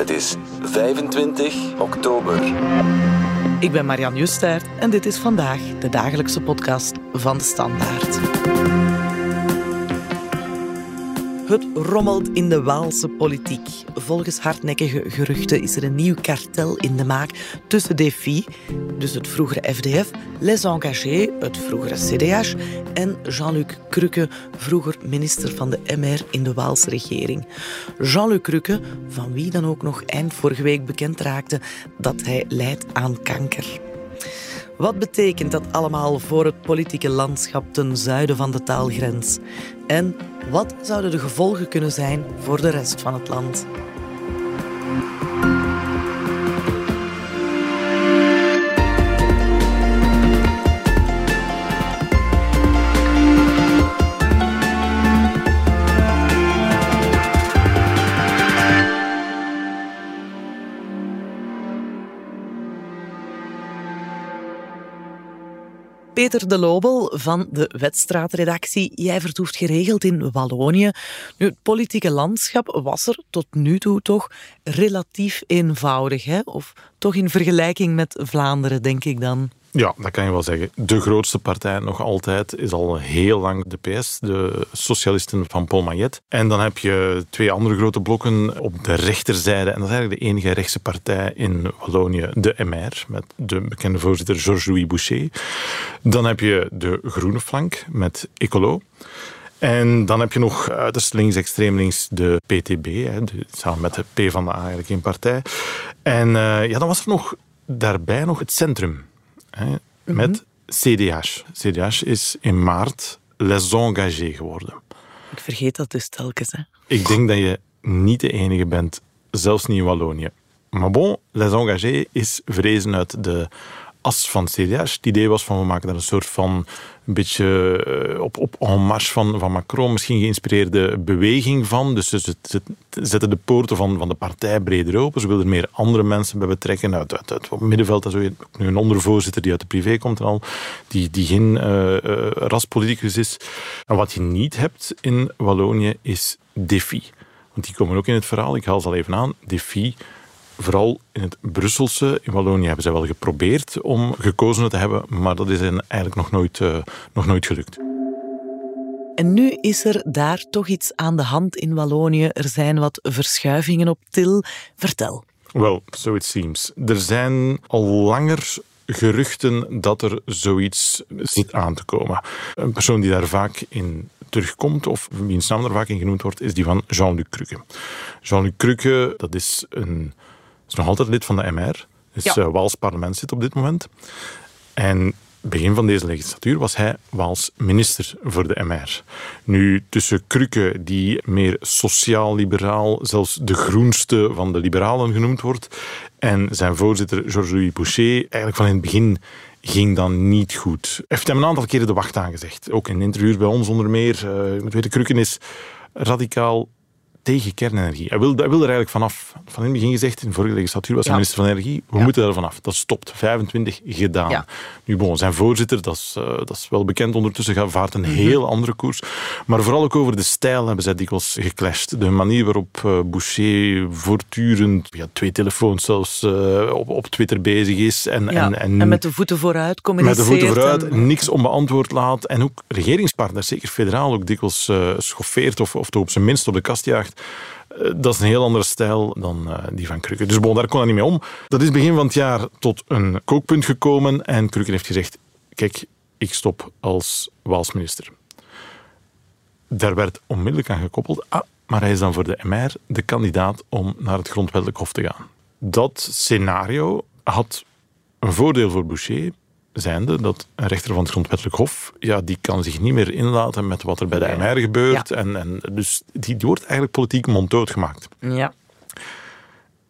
Het is 25 oktober. Ik ben Marianne Justaert en dit is vandaag de dagelijkse podcast van de Standaard. Het rommelt in de Waalse politiek. Volgens hardnekkige geruchten is er een nieuw kartel in de maak tussen Defi, dus het vroegere FDF, Les Engagés, het vroegere CDH, en Jean-Luc Cruque, vroeger minister van de MR in de Waalse regering. Jean-Luc Cruque, van wie dan ook nog eind vorige week bekend raakte dat hij lijdt aan kanker. Wat betekent dat allemaal voor het politieke landschap ten zuiden van de taalgrens? En wat zouden de gevolgen kunnen zijn voor de rest van het land? Peter de Lobel van de Wetstraatredactie. Jij vertoeft geregeld in Wallonië. Nu, het politieke landschap was er tot nu toe toch relatief eenvoudig. Hè? Of toch in vergelijking met Vlaanderen, denk ik dan. Ja, dat kan je wel zeggen. De grootste partij nog altijd is al heel lang de PS, de socialisten van Paul Maillet. En dan heb je twee andere grote blokken op de rechterzijde. En dat is eigenlijk de enige rechtse partij in Wallonië, de MR, met de bekende voorzitter Georges-Louis Boucher. Dan heb je de groene flank met Ecolo. En dan heb je nog uiterst links, extreem links de PTB, hè, samen met de P van de A eigenlijk in partij. En uh, ja, dan was er nog daarbij nog het centrum hè, met CDH. CDH is in maart Les Engagés geworden. Ik vergeet dat dus telkens. Hè. Ik denk dat je niet de enige bent, zelfs niet in Wallonië. Maar bon, Les Engagés is vrezen uit de as van CDH. Het idee was van we maken daar een soort van een beetje eh, op, op en marche van, van Macron, misschien geïnspireerde beweging van. Dus ze zetten de poorten van, van de partij breder open. Ze wilden er meer andere mensen bij betrekken uit, uit, het middenveld. Dat is nu een ondervoorzitter die uit de privé komt en al, die, die geen uh, uh, raspoliticus is. En wat je niet hebt in Wallonië is Defi. Want die komen ook in het verhaal. Ik haal ze al even aan. Defi vooral in het Brusselse, in Wallonië, hebben ze wel geprobeerd om gekozen te hebben, maar dat is eigenlijk nog nooit, uh, nog nooit gelukt. En nu is er daar toch iets aan de hand in Wallonië. Er zijn wat verschuivingen op til. Vertel. Well, so it seems. Er zijn al langer geruchten dat er zoiets zit aan te komen. Een persoon die daar vaak in terugkomt, of wiens naam er vaak in genoemd wordt, is die van Jean-Luc Cruque. Jean-Luc Cruque, dat is een is nog altijd lid van de MR. Dus ja. uh, Waals parlement zit op dit moment. En begin van deze legislatuur was hij Waals minister voor de MR. Nu, tussen Krukke, die meer sociaal-liberaal, zelfs de groenste van de liberalen genoemd wordt, en zijn voorzitter Georges-Louis Boucher, eigenlijk van in het begin ging dan niet goed. Hij heeft hem een aantal keren de wacht aangezegd. Ook in interviews bij ons onder meer. Uh, je moet weten, Krukken is radicaal tegen kernenergie. Hij wil, hij wil er eigenlijk vanaf. Van in het begin gezegd, in de vorige legislatuur was hij minister van Energie, we moeten er vanaf. Dat stopt. 25 gedaan. Nu, bon, zijn voorzitter, dat is, uh, dat is wel bekend ondertussen, vaart een mm -hmm. heel andere koers. Maar vooral ook over de stijl hebben zij dikwijls geclashed. De manier waarop uh, Boucher voortdurend, ja, twee telefoons zelfs, uh, op, op Twitter bezig is. En, en, en, en, met de voeten vooruit communiceert. Met de voeten vooruit, en... niks onbeantwoord laat. En ook regeringspartners, zeker federaal, ook dikwijls schoffeert of, of toch op zijn minst op de kast jaagt. Eh, dat is een heel andere stijl dan uh, die van Krukke. Dus bon, daar kon hij niet mee om. Dat is begin van het jaar tot een kookpunt gekomen en Krukke heeft gezegd, kijk, ik stop als Waalsminister. Daar werd onmiddellijk aan gekoppeld, ah, maar hij is dan voor de MR de kandidaat om naar het grondwettelijk hof te gaan. Dat scenario had een voordeel voor Boucher, zijnde dat een rechter van het grondwettelijk hof, ja, die kan zich niet meer inlaten met wat er bij de MR gebeurt. Ja. En, en, dus die, die wordt eigenlijk politiek monddood gemaakt. Ja.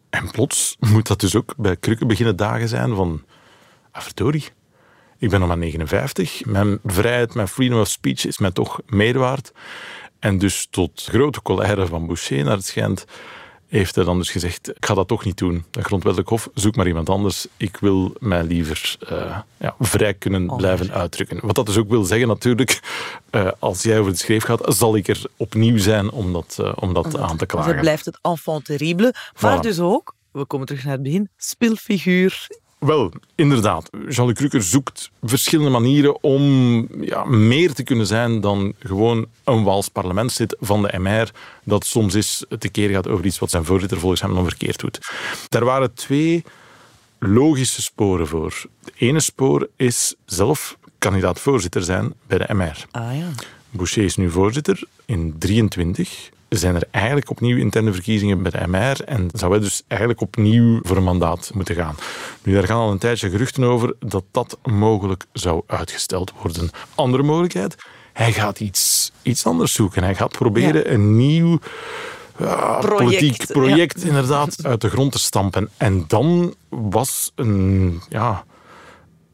En plots moet dat dus ook bij Krukken beginnen dagen zijn van, ah, verdorie, ik ben nog maar 59, mijn vrijheid, mijn freedom of speech is mij toch meerwaard. En dus tot grote colère van Boucher naar het schijnt, heeft hij dan dus gezegd, ik ga dat toch niet doen. Dat grondwettelijk hof, zoek maar iemand anders. Ik wil mij liever uh, ja, vrij kunnen oh, blijven uitdrukken. Wat dat dus ook wil zeggen natuurlijk, uh, als jij over de schreef gaat, zal ik er opnieuw zijn om dat, uh, om dat aan te klagen. Dus het blijft het enfant terrible, maar voilà. dus ook, we komen terug naar het begin, speelfiguur wel, inderdaad. Jean-Luc Rucker zoekt verschillende manieren om ja, meer te kunnen zijn dan gewoon een Waals parlementslid van de MR dat soms eens tekeer gaat over iets wat zijn voorzitter volgens hem nog verkeerd doet. Daar waren twee logische sporen voor. Het ene spoor is zelf kandidaat-voorzitter zijn bij de MR. Ah, ja. Boucher is nu voorzitter in 23 zijn er eigenlijk opnieuw interne verkiezingen bij de MR en zou hij dus eigenlijk opnieuw voor een mandaat moeten gaan. Nu, daar gaan al een tijdje geruchten over dat dat mogelijk zou uitgesteld worden. Andere mogelijkheid, hij gaat iets, iets anders zoeken. Hij gaat proberen een nieuw uh, project, politiek project inderdaad uit de grond te stampen. En dan was een, ja,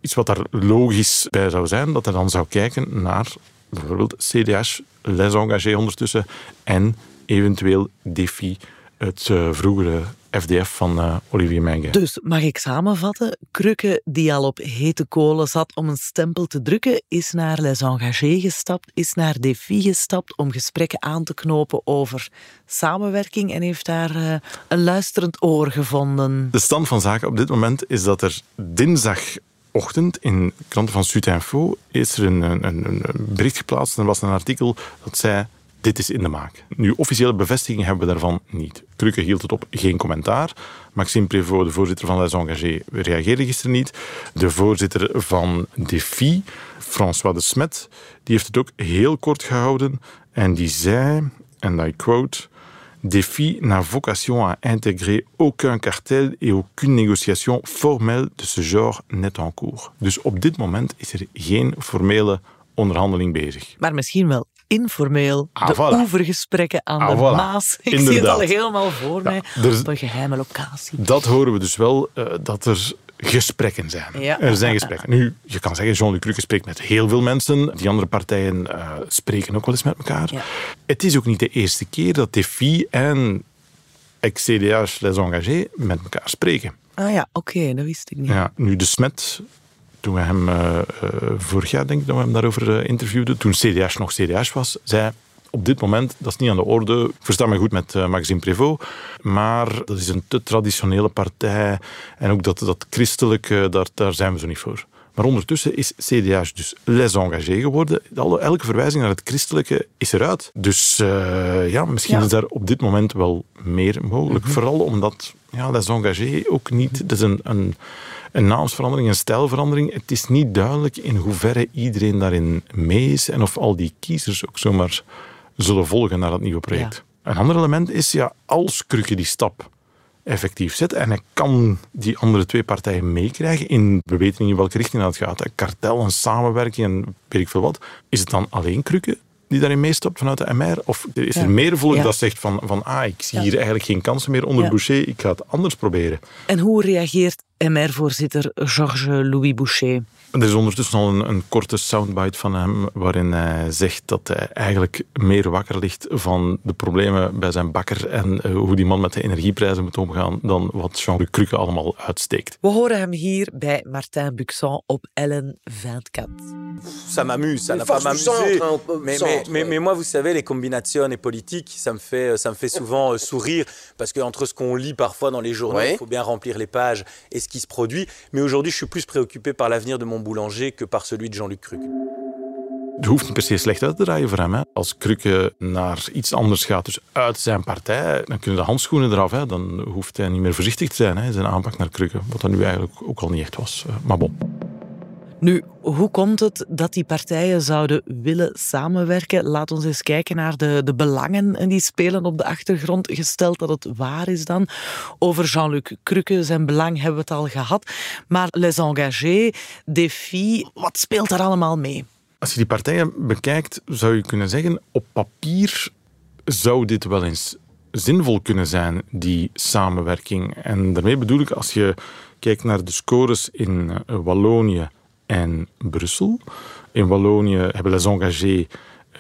iets wat daar logisch bij zou zijn, dat hij dan zou kijken naar bijvoorbeeld CDH, Les Engagés ondertussen en eventueel Defi, het uh, vroegere FDF van uh, Olivier Menge. Dus mag ik samenvatten? Krukke, die al op hete kolen zat om een stempel te drukken, is naar Les Engagés gestapt, is naar Defi gestapt om gesprekken aan te knopen over samenwerking en heeft daar uh, een luisterend oor gevonden. De stand van zaken op dit moment is dat er dinsdag ochtend in kranten van Sud-Info is er een, een, een, bericht geplaatst. Er was een artikel dat zei dit is in de maak. Nu, officiële bevestiging hebben we daarvan niet. Krukke hield het op geen commentaar. Maxime Prévost, de voorzitter van Les Engagés, reageerde gisteren niet. De voorzitter van Defi, François de Smet, die heeft het ook heel kort gehouden. En die zei, en I quote... Défi n'a vocation à intégrer aucun cartel et aucune négociation formelle de ce genre n'est en cours. Dus op dit moment is er geen formele onderhandeling bezig. Maar misschien wel informeel. Ah, de voilà. oevergesprekken aan ah, de voilà. Maas. Ik Inderdaad. zie het al helemaal voor ja, mij. Er, op een geheime locatie. Dat horen we dus wel, uh, dat er gesprekken zijn. Ja. Er zijn gesprekken. Nu, je kan zeggen, Jean-Luc Rukke spreekt met heel veel mensen. Die andere partijen uh, spreken ook wel eens met elkaar. Ja. Het is ook niet de eerste keer dat TFI en ex-CDA's Les Engagés met elkaar spreken. Ah ja, oké, okay, dat wist ik niet. Ja, nu de Smet toen we hem uh, uh, vorig jaar, denk ik, dat we hem daarover interviewden, toen CDH nog CDH was, zei op dit moment, dat is niet aan de orde. Ik versta me goed met uh, Maxime Prévost, maar dat is een te traditionele partij. En ook dat, dat christelijke, daar, daar zijn we zo niet voor. Maar ondertussen is CDH dus les engagés geworden. Elke verwijzing naar het christelijke is eruit. Dus uh, ja, misschien ja. is daar op dit moment wel meer mogelijk. Mm -hmm. Vooral omdat ja, les engagés ook niet... Dat is een, een, een naamsverandering, een stijlverandering. Het is niet duidelijk in hoeverre iedereen daarin mee is en of al die kiezers ook zomaar zullen volgen naar dat nieuwe project. Ja. Een ander element is, ja, als Krukke die stap effectief zet en hij kan die andere twee partijen meekrijgen in, we weten niet in welke richting dat gaat, een kartel, een samenwerking en weet ik veel wat, is het dan alleen Krukke die daarin meestapt vanuit de MR? Of is er ja. meer volk ja. dat zegt van, van ah, ik zie hier eigenlijk geen kansen meer onder Boucher, ik ga het anders proberen. En hoe reageert MR-voorzitter Georges-Louis Boucher? Er is ondertussen al een, een, korte soundbite van hem waarin hij zegt dat hij eigenlijk meer wakker ligt van de problemen bij zijn bakker en uh, hoe die man met de energieprijzen moet omgaan dan wat Jean-Luc Cruque allemaal uitsteekt. We horen hem hier bij Martin Buxon op Ellen 24. Ça m'amuse, ça n'a pas m'amuser. Mais, mais, mais, mais, moi, vous savez, les combinations politiques, ça me fait, ça me fait souvent euh, sourire parce que entre ce qu'on lit parfois dans les journaux, il ouais. faut bien remplir les pages et ce qui se produit. Mais aujourd'hui, je suis plus préoccupé par l'avenir de mon que par celui de Jean-Luc Cruque. Het hoeft niet per se slecht uit te draaien voor hem. Hè. Als Krukke naar iets anders gaat, dus uit zijn partij, dan kunnen de handschoenen eraf. Hè. Dan hoeft hij niet meer voorzichtig te zijn in zijn aanpak naar Krukke. Wat dat nu eigenlijk ook al niet echt was. Maar bon. Nu, hoe komt het dat die partijen zouden willen samenwerken? Laat ons eens kijken naar de, de belangen die spelen op de achtergrond. Gesteld dat het waar is dan. Over Jean-Luc Cruque, zijn belang hebben we het al gehad. Maar Les Engagés, Défi, wat speelt daar allemaal mee? Als je die partijen bekijkt, zou je kunnen zeggen, op papier zou dit wel eens zinvol kunnen zijn, die samenwerking. En daarmee bedoel ik, als je kijkt naar de scores in Wallonië en Brussel. In Wallonië hebben Les Engagés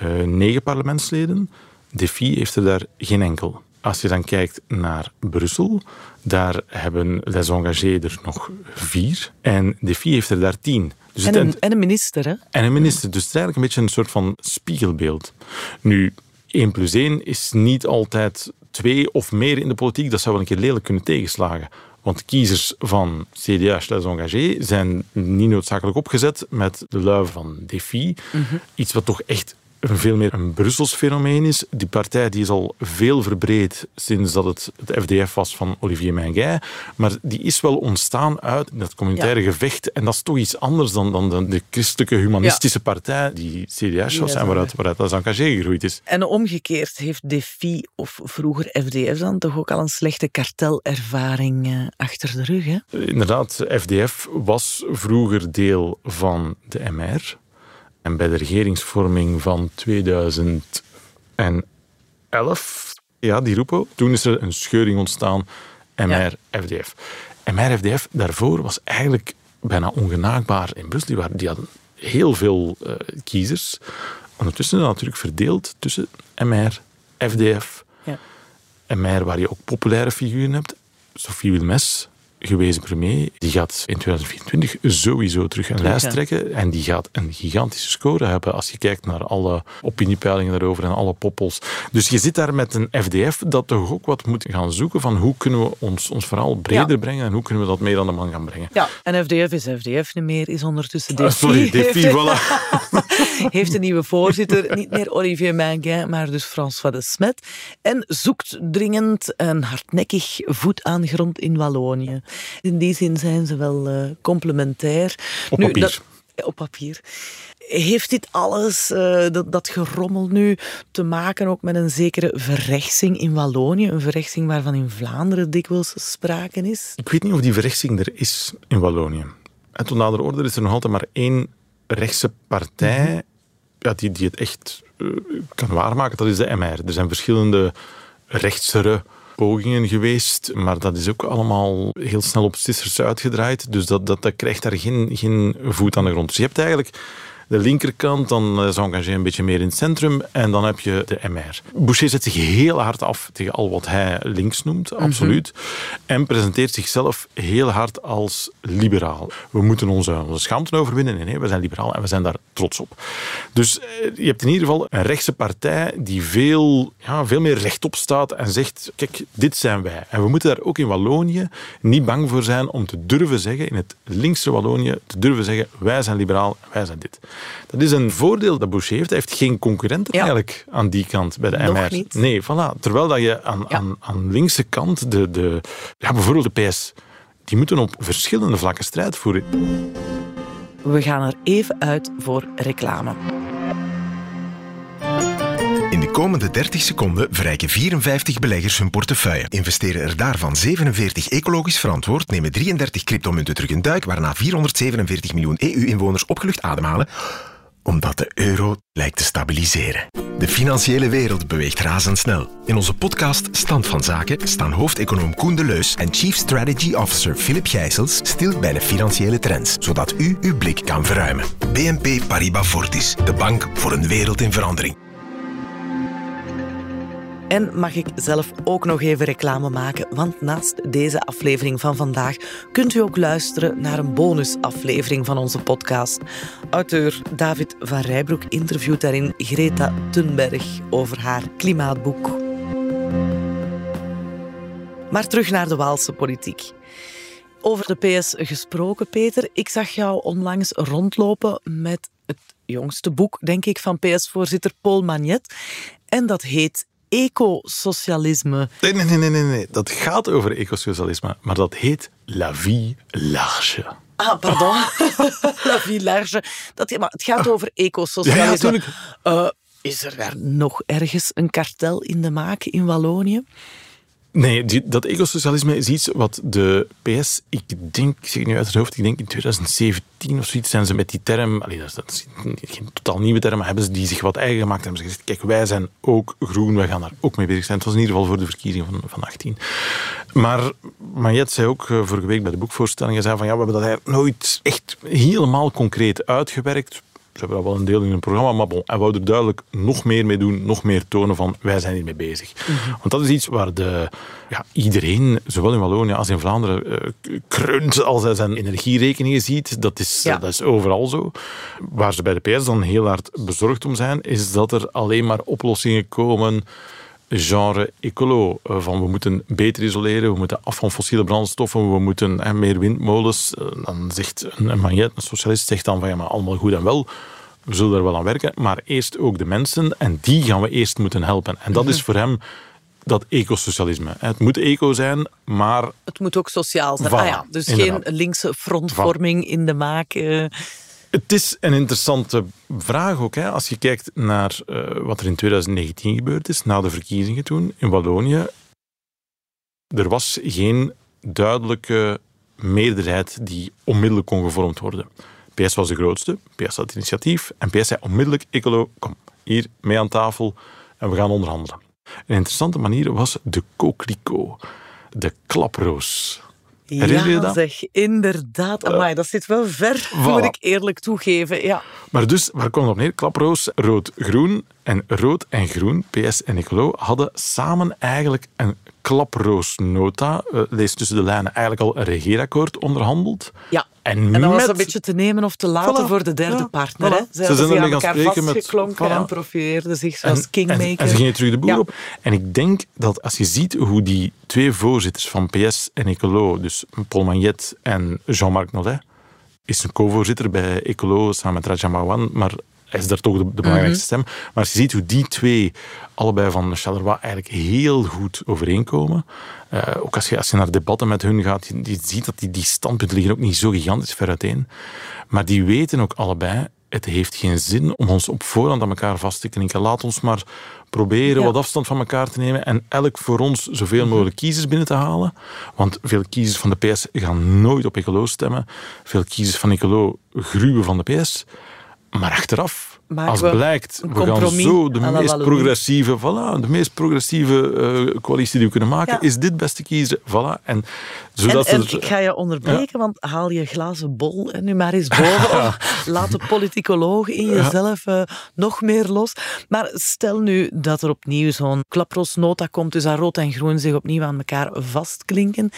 uh, negen parlementsleden. Defi heeft er daar geen enkel. Als je dan kijkt naar Brussel, daar hebben Les Engagés er nog vier en Defi heeft er daar tien. Dus en, een, en, een, minister, hè? En een minister. Dus het is eigenlijk een beetje een soort van spiegelbeeld. Nu, 1 plus 1 is niet altijd twee of meer in de politiek. Dat zou wel een keer lelijk kunnen tegenslagen. Want kiezers van CDA Les Engagés zijn niet noodzakelijk opgezet met de luiven van Defi. Mhm. Iets wat toch echt veel meer een Brussels fenomeen is. Die partij die is al veel verbreed sinds dat het het FDF was van Olivier Menguy. Maar die is wel ontstaan uit dat communautaire gevecht. En dat is toch iets anders dan, dan de, christelijke humanistische partij die CDS was en waaruit, waaruit dat engagé gegroeid is. En omgekeerd heeft Defi of vroeger FDF dan toch ook al een slechte kartelervaring eh, achter de rug. Hè? Inderdaad, FDF was vroeger deel van de MR. En bij de regeringsvorming van 2011, ja, die roepen, toen is er een scheuring ontstaan, MR-FDF. MR-FDF daarvoor was eigenlijk bijna ongenaakbaar in Brussel. Die, waren, die hadden heel veel uh, kiezers. Ondertussen natuurlijk verdeeld tussen MR, FDF, ja. MR waar je ook populaire figuren hebt. Sophie Wilmes, gewezen premier, die gaat in 2024 sowieso terug een lijst trekken. En die gaat een gigantische score hebben als je kijkt naar alle opiniepeilingen daarover en alle poppels. Dus je zit daar met een FDF dat toch ook wat moet gaan zoeken van hoe kunnen we ons, ons verhaal breder brengen en hoe kunnen we dat meer aan de man gaan brengen. Ja, en FDF is FDF niet meer, is ondertussen DFI. Ah, sorry, DFI, voilà. heeft een nieuwe voorzitter, niet meer Olivier Menguin, maar dus François de Smet. En zoekt dringend een hardnekkig voet aan grond in Wallonië. In die zin zijn ze wel uh, complementair. Op papier. Dat, op papier. Heeft dit alles, uh, dat, dat gerommel nu, te maken ook met een zekere verrechtsing in Wallonië? Een verrechtsing waarvan in Vlaanderen dikwijls sprake is? Ik weet niet of die verrechtsing er is in Wallonië. En tot nader orde is er nog altijd maar één rechtse partij mhm. ja, die, die het echt uh, kan waarmaken. Dat is de MR. Er zijn verschillende rechtsere pogingen geweest, maar dat is ook allemaal heel snel op stissers uitgedraaid. Dus dat, dat, dat krijgt daar geen, geen voet aan de grond. Dus je hebt eigenlijk de linkerkant, dan is Engagé een beetje meer in het centrum en dan heb je de MR. Boucher zet zich heel hard af tegen al wat hij links noemt, mhm. absoluut. En presenteert zichzelf heel hard als liberaal. We moeten onze, onze schaamte overwinnen. Nee, nee, we zijn liberaal en we zijn daar trots op. Dus eh, je hebt in ieder geval een rechtse partij die veel, ja, veel meer rechtop staat en zegt, kijk, dit zijn wij. En we moeten daar ook in Wallonië niet bang voor zijn om te durven zeggen, in het linkse Wallonië, te durven zeggen, wij zijn liberaal, wij zijn dit. Dat is een voordeel dat Boucher heeft. Hij heeft geen concurrenten eigenlijk aan die kant bij de Nog Niet. Nee, voilà. Terwijl dat je aan, aan, aan linkse kant, de, de, ja, bijvoorbeeld de PS, die moeten op verschillende vlakken strijd voeren. We gaan er even uit voor reclame. In de komende 30 seconden verrijken 54 beleggers hun portefeuille. Investeren er daarvan 47 ecologisch verantwoord, nemen 33 cryptomunten terug een duik, waarna 447 miljoen EU-inwoners opgelucht ademhalen, omdat de euro lijkt te stabiliseren. De financiële wereld beweegt razendsnel. In onze podcast Stand van Zaken staan hoofdeconoom Koen de Leus en Chief Strategy Officer Philip Gijsels stil bij de financiële trends, zodat u uw blik kan verruimen. BNP Paribas Fortis, de bank voor een wereld in verandering. En mag ik zelf ook nog even reclame maken, want naast deze aflevering van vandaag kunt u ook luisteren naar een bonusaflevering van onze podcast. Auteur David van Rijbroek interviewt daarin Greta Thunberg over haar klimaatboek. Maar terug naar de Waalse politiek. Over de PS gesproken, Peter. Ik zag jou onlangs rondlopen met het jongste boek, denk ik, van PS-voorzitter Paul Magnet. En dat heet ecosocialisme. Nee, nee, nee, nee, nee. Dat gaat over ecosocialisme, maar dat heet La Vie Large. Ah, pardon. La Vie Large. Dat, maar het gaat over ecosocialisme. Ja, uh, is er daar nog ergens een kartel in de maak in Wallonië? Nee, dat ecosocialisme is iets wat de PS, ik denk, ik zeg nu uit het hoofd, ik denk in 2017 of zoiets zijn ze met die term, allee, dat, is, geen totaal nieuwe term, maar hebben ze die zich wat eigen gemaakt en hebben ze gezegd, kijk, wij zijn ook groen, wij gaan daar ook mee bezig zijn. Het was in ieder geval voor de verkiezingen van, van 18. Maar Magnet zei ook eh, vorige week bij de boekvoorstelling, zei van ja, we hebben dat eigenlijk nooit echt helemaal concreet uitgewerkt Ze hebben wel een deel in hun programma, maar bon. En wou er duidelijk nog meer mee doen, nog meer tonen van wij zijn hiermee bezig. Mhm. Want dat is iets waar de, ja, iedereen, zowel in Wallonië als in Vlaanderen, uh, kreunt als hij zijn energierekeningen ziet. Dat is, dat is overal zo. Waar ze bij de PS dan heel hard bezorgd om zijn, is dat er alleen maar oplossingen komen genre ecolo. Eh, van we moeten beter isoleren, we moeten af van fossiele brandstoffen, we moeten meer windmolens. Eh, dan zegt een magnet, een socialist, zegt dan van ja, maar allemaal goed en wel. We zullen er wel aan werken, maar eerst ook de mensen en die gaan we eerst moeten helpen. En dat is mhm. voor hem dat ecosocialisme. Het moet eco zijn, maar... Het moet ook sociaal zijn. ah ja, dus geen linkse frontvorming in de maak. Het is een interessante vraag ook. Hè. Als je kijkt naar uh, wat er in 2019 gebeurd is, na de verkiezingen toen in Wallonië. Er was geen duidelijke meerderheid die onmiddellijk kon gevormd worden. PS was de grootste, PS had het initiatief en PS zei onmiddellijk, Ecolo, kom hier mee aan tafel en we gaan onderhandelen. Een interessante manier was de coquelicot, de klaproos. Herinner ja, zeg, inderdaad. Amai, dat zit wel ver, moet ik eerlijk toegeven. Ja. Maar dus, waar komt het op neer? Klaproos, rood-groen. En rood en groen, PS en Ecolo, hadden samen eigenlijk een klaproosnota, uh, lees tussen de lijnen, eigenlijk al een regeerakkoord onderhandeld. Ja, en, en dat was een beetje te nemen of te laten voor de derde partner. Hè? Ze, ze zijn ermee gaan spreken met... Voilà. en profileerden zich zoals en, kingmaker. En, ze gingen terug de boer op. En ik denk dat als je ziet hoe die twee voorzitters van PS en Ecolo, dus Paul Magnet en Jean-Marc Nollet, is een co-voorzitter bij Ecolo samen met Raja Mawan, maar hij is daar toch de, belangrijkste mhm. stem. Maar als je ziet hoe die twee, allebei van Charleroi, eigenlijk heel goed overeenkomen. Uh, ook als je, als je naar debatten met hun gaat, je, je ziet dat die, die standpunten liggen ook niet zo gigantisch ver uiteen. Maar die weten ook allebei, het heeft geen zin om ons op voorhand aan elkaar vast te klinken. Laat ons maar proberen wat afstand van elkaar te nemen en elk voor ons zoveel mhm. mogelijk kiezers binnen te halen. Want veel kiezers van de PS gaan nooit op Ecolo stemmen. Veel kiezers van Ecolo gruwen van de PS. Maar achteraf, als blijkt, we gaan zo de meest progressieve, voilà, de meest progressieve uh, coalitie die we kunnen maken, is dit beste kiezen. Voilà. En, zodat en, ik ga je onderbreken, want haal je glazen bol en nu maar eens boven. laat de politicoloog in jezelf uh, nog meer los. Maar stel nu dat er opnieuw zo'n klaprosnota komt, dus dat rood en groen zich opnieuw aan elkaar vastklinken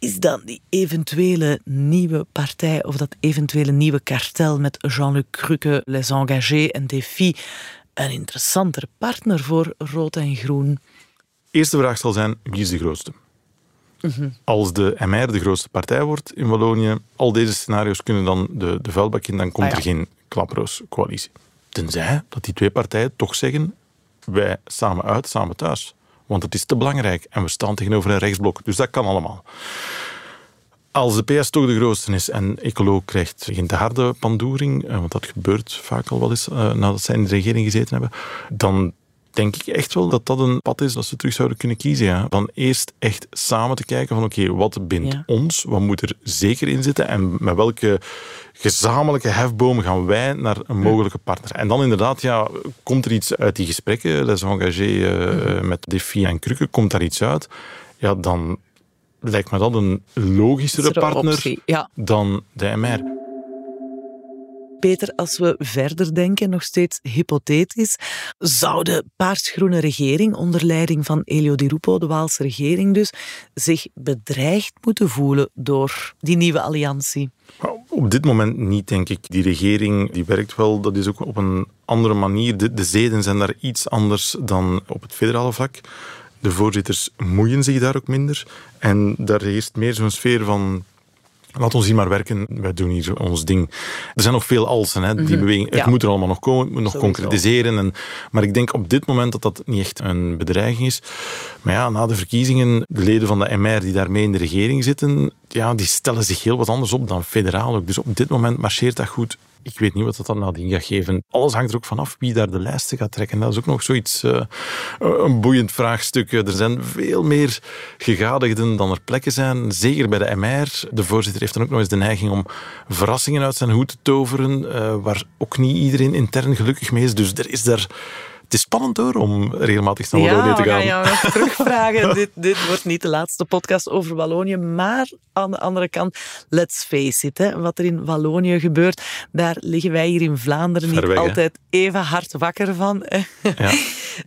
is dan die eventuele nieuwe partij of dat eventuele nieuwe kartel met Jean-Luc Cruque, Les Engagés en Défi een interessantere partner voor Rood en Groen? Eerste vraag zal zijn, wie is de grootste? Mhm. Als de MR de grootste partij wordt in Wallonië, al deze scenario's kunnen dan de, de vuilbak in, dan komt ah er geen klaproos coalitie. Tenzij dat die twee partijen toch zeggen, wij samen uit, samen thuis. Want het is te belangrijk en we staan tegenover een rechtsblok. Dus dat kan allemaal. Als de PS toch de grootste is en Ecolo krijgt geen harde pandoering, eh, want dat gebeurt vaak al wel eens eh, nadat zij in de regering gezeten hebben, dan denk ik echt wel dat dat een pad is dat ze terug zouden kunnen kiezen. Ja. Dan eerst echt samen te kijken van oké, wat bindt ons? Wat moet er zeker in zitten? En met welke gezamenlijke hefboom gaan wij naar een mogelijke partner? En dan inderdaad, ja, komt er iets uit die gesprekken, les engagés uh, met Defi en Krukke, komt daar iets uit? Ja, dan lijkt me dat een logischere partner dan de MR. Peter, als we verder denken, nog steeds hypothetisch, zou de paarsgroene regering onder leiding van Elio Di Rupo, de Waalse regering dus, zich bedreigd moeten voelen door die nieuwe alliantie? Op dit moment niet, denk ik. Die regering die werkt wel, dat is ook op een andere manier. De, de zeden zijn daar iets anders dan op het federale vlak. De voorzitters moeien zich daar ook minder. En daar heerst meer zo'n sfeer van Laat ons hier maar werken, wij doen hier ons ding. Er zijn nog veel alsen, hè, die mhm. beweging. Het moet er allemaal nog komen, het moet nog concretiseren. En, maar ik denk op dit moment dat dat niet echt een bedreiging is. Maar ja, na de verkiezingen, de leden van de MR die daarmee in de regering zitten, ja, die stellen zich heel wat anders op dan federaal ook. Dus op dit moment marcheert dat goed. Ik weet niet wat dat dan nadien gaat geven. Alles hangt er ook vanaf wie daar de lijsten gaat trekken. Dat is ook nog zoiets, uh, een boeiend vraagstuk. Er zijn veel meer gegadigden dan er plekken zijn. Zeker bij de MR. De voorzitter heeft dan ook nog eens de neiging om verrassingen uit zijn hoed te toveren, uh, waar ook niet iedereen intern gelukkig mee is. Dus er is daar Het is spannend hoor, om regelmatig naar Wallonië te gaan. Ja, ga je terugvragen. dit, dit wordt niet de laatste podcast over Wallonië, maar aan de andere kant, let's face it, hè, wat er in Wallonië gebeurt, daar liggen wij hier in Vlaanderen niet altijd even hard wakker van. Ja.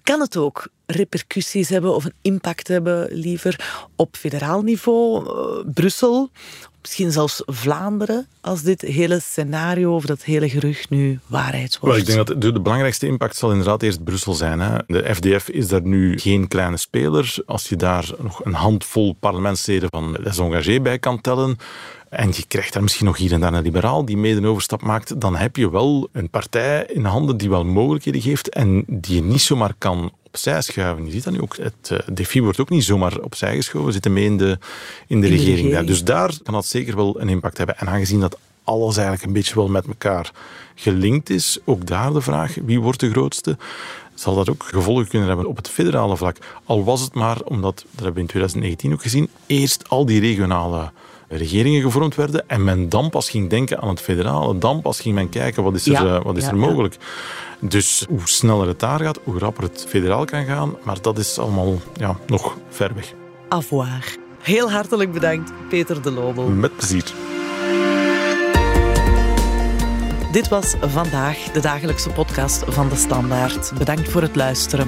Kan het ook repercussies hebben of een impact hebben, liever op federaal niveau, uh, Brussel, misschien zelfs Vlaanderen, als dit hele scenario of dat hele gerucht nu waarheid wordt? Well, ik denk dat de, belangrijkste impact zal inderdaad eerst Brussel zijn. Hè. De FDF is daar nu geen kleine speler. Als je daar nog een handvol parlementsleden van Les Engagés bij kan tellen, en je krijgt daar misschien nog hier en daar een liberaal die mede een overstap maakt, dan heb je wel een partij in handen die wel mogelijkheden geeft en die je niet zomaar kan opzij schuiven. Je ziet dat nu ook. Het uh, defi wordt ook niet zomaar opzij geschoven. We zitten mee in de, in de, regering. Dus daar kan dat zeker wel een impact hebben. En aangezien dat alles eigenlijk een beetje wel met elkaar gelinkt is, ook daar de vraag, wie wordt de grootste? Zal dat ook gevolgen kunnen hebben op het federale vlak? Al was het maar, omdat, dat hebben we in 2019 ook gezien, eerst al die regionale regeringen gevormd werden en men dan pas ging denken aan het federale, dan pas ging men kijken wat is er, eh, wat is er mogelijk. Dus hoe sneller het daar gaat, hoe rapper het federaal kan gaan, maar dat is allemaal ja, nog ver weg. Avoir. Heel hartelijk bedankt, Peter de Lobel. Met plezier. Dit was vandaag de dagelijkse podcast van De Standaard. Bedankt voor het luisteren.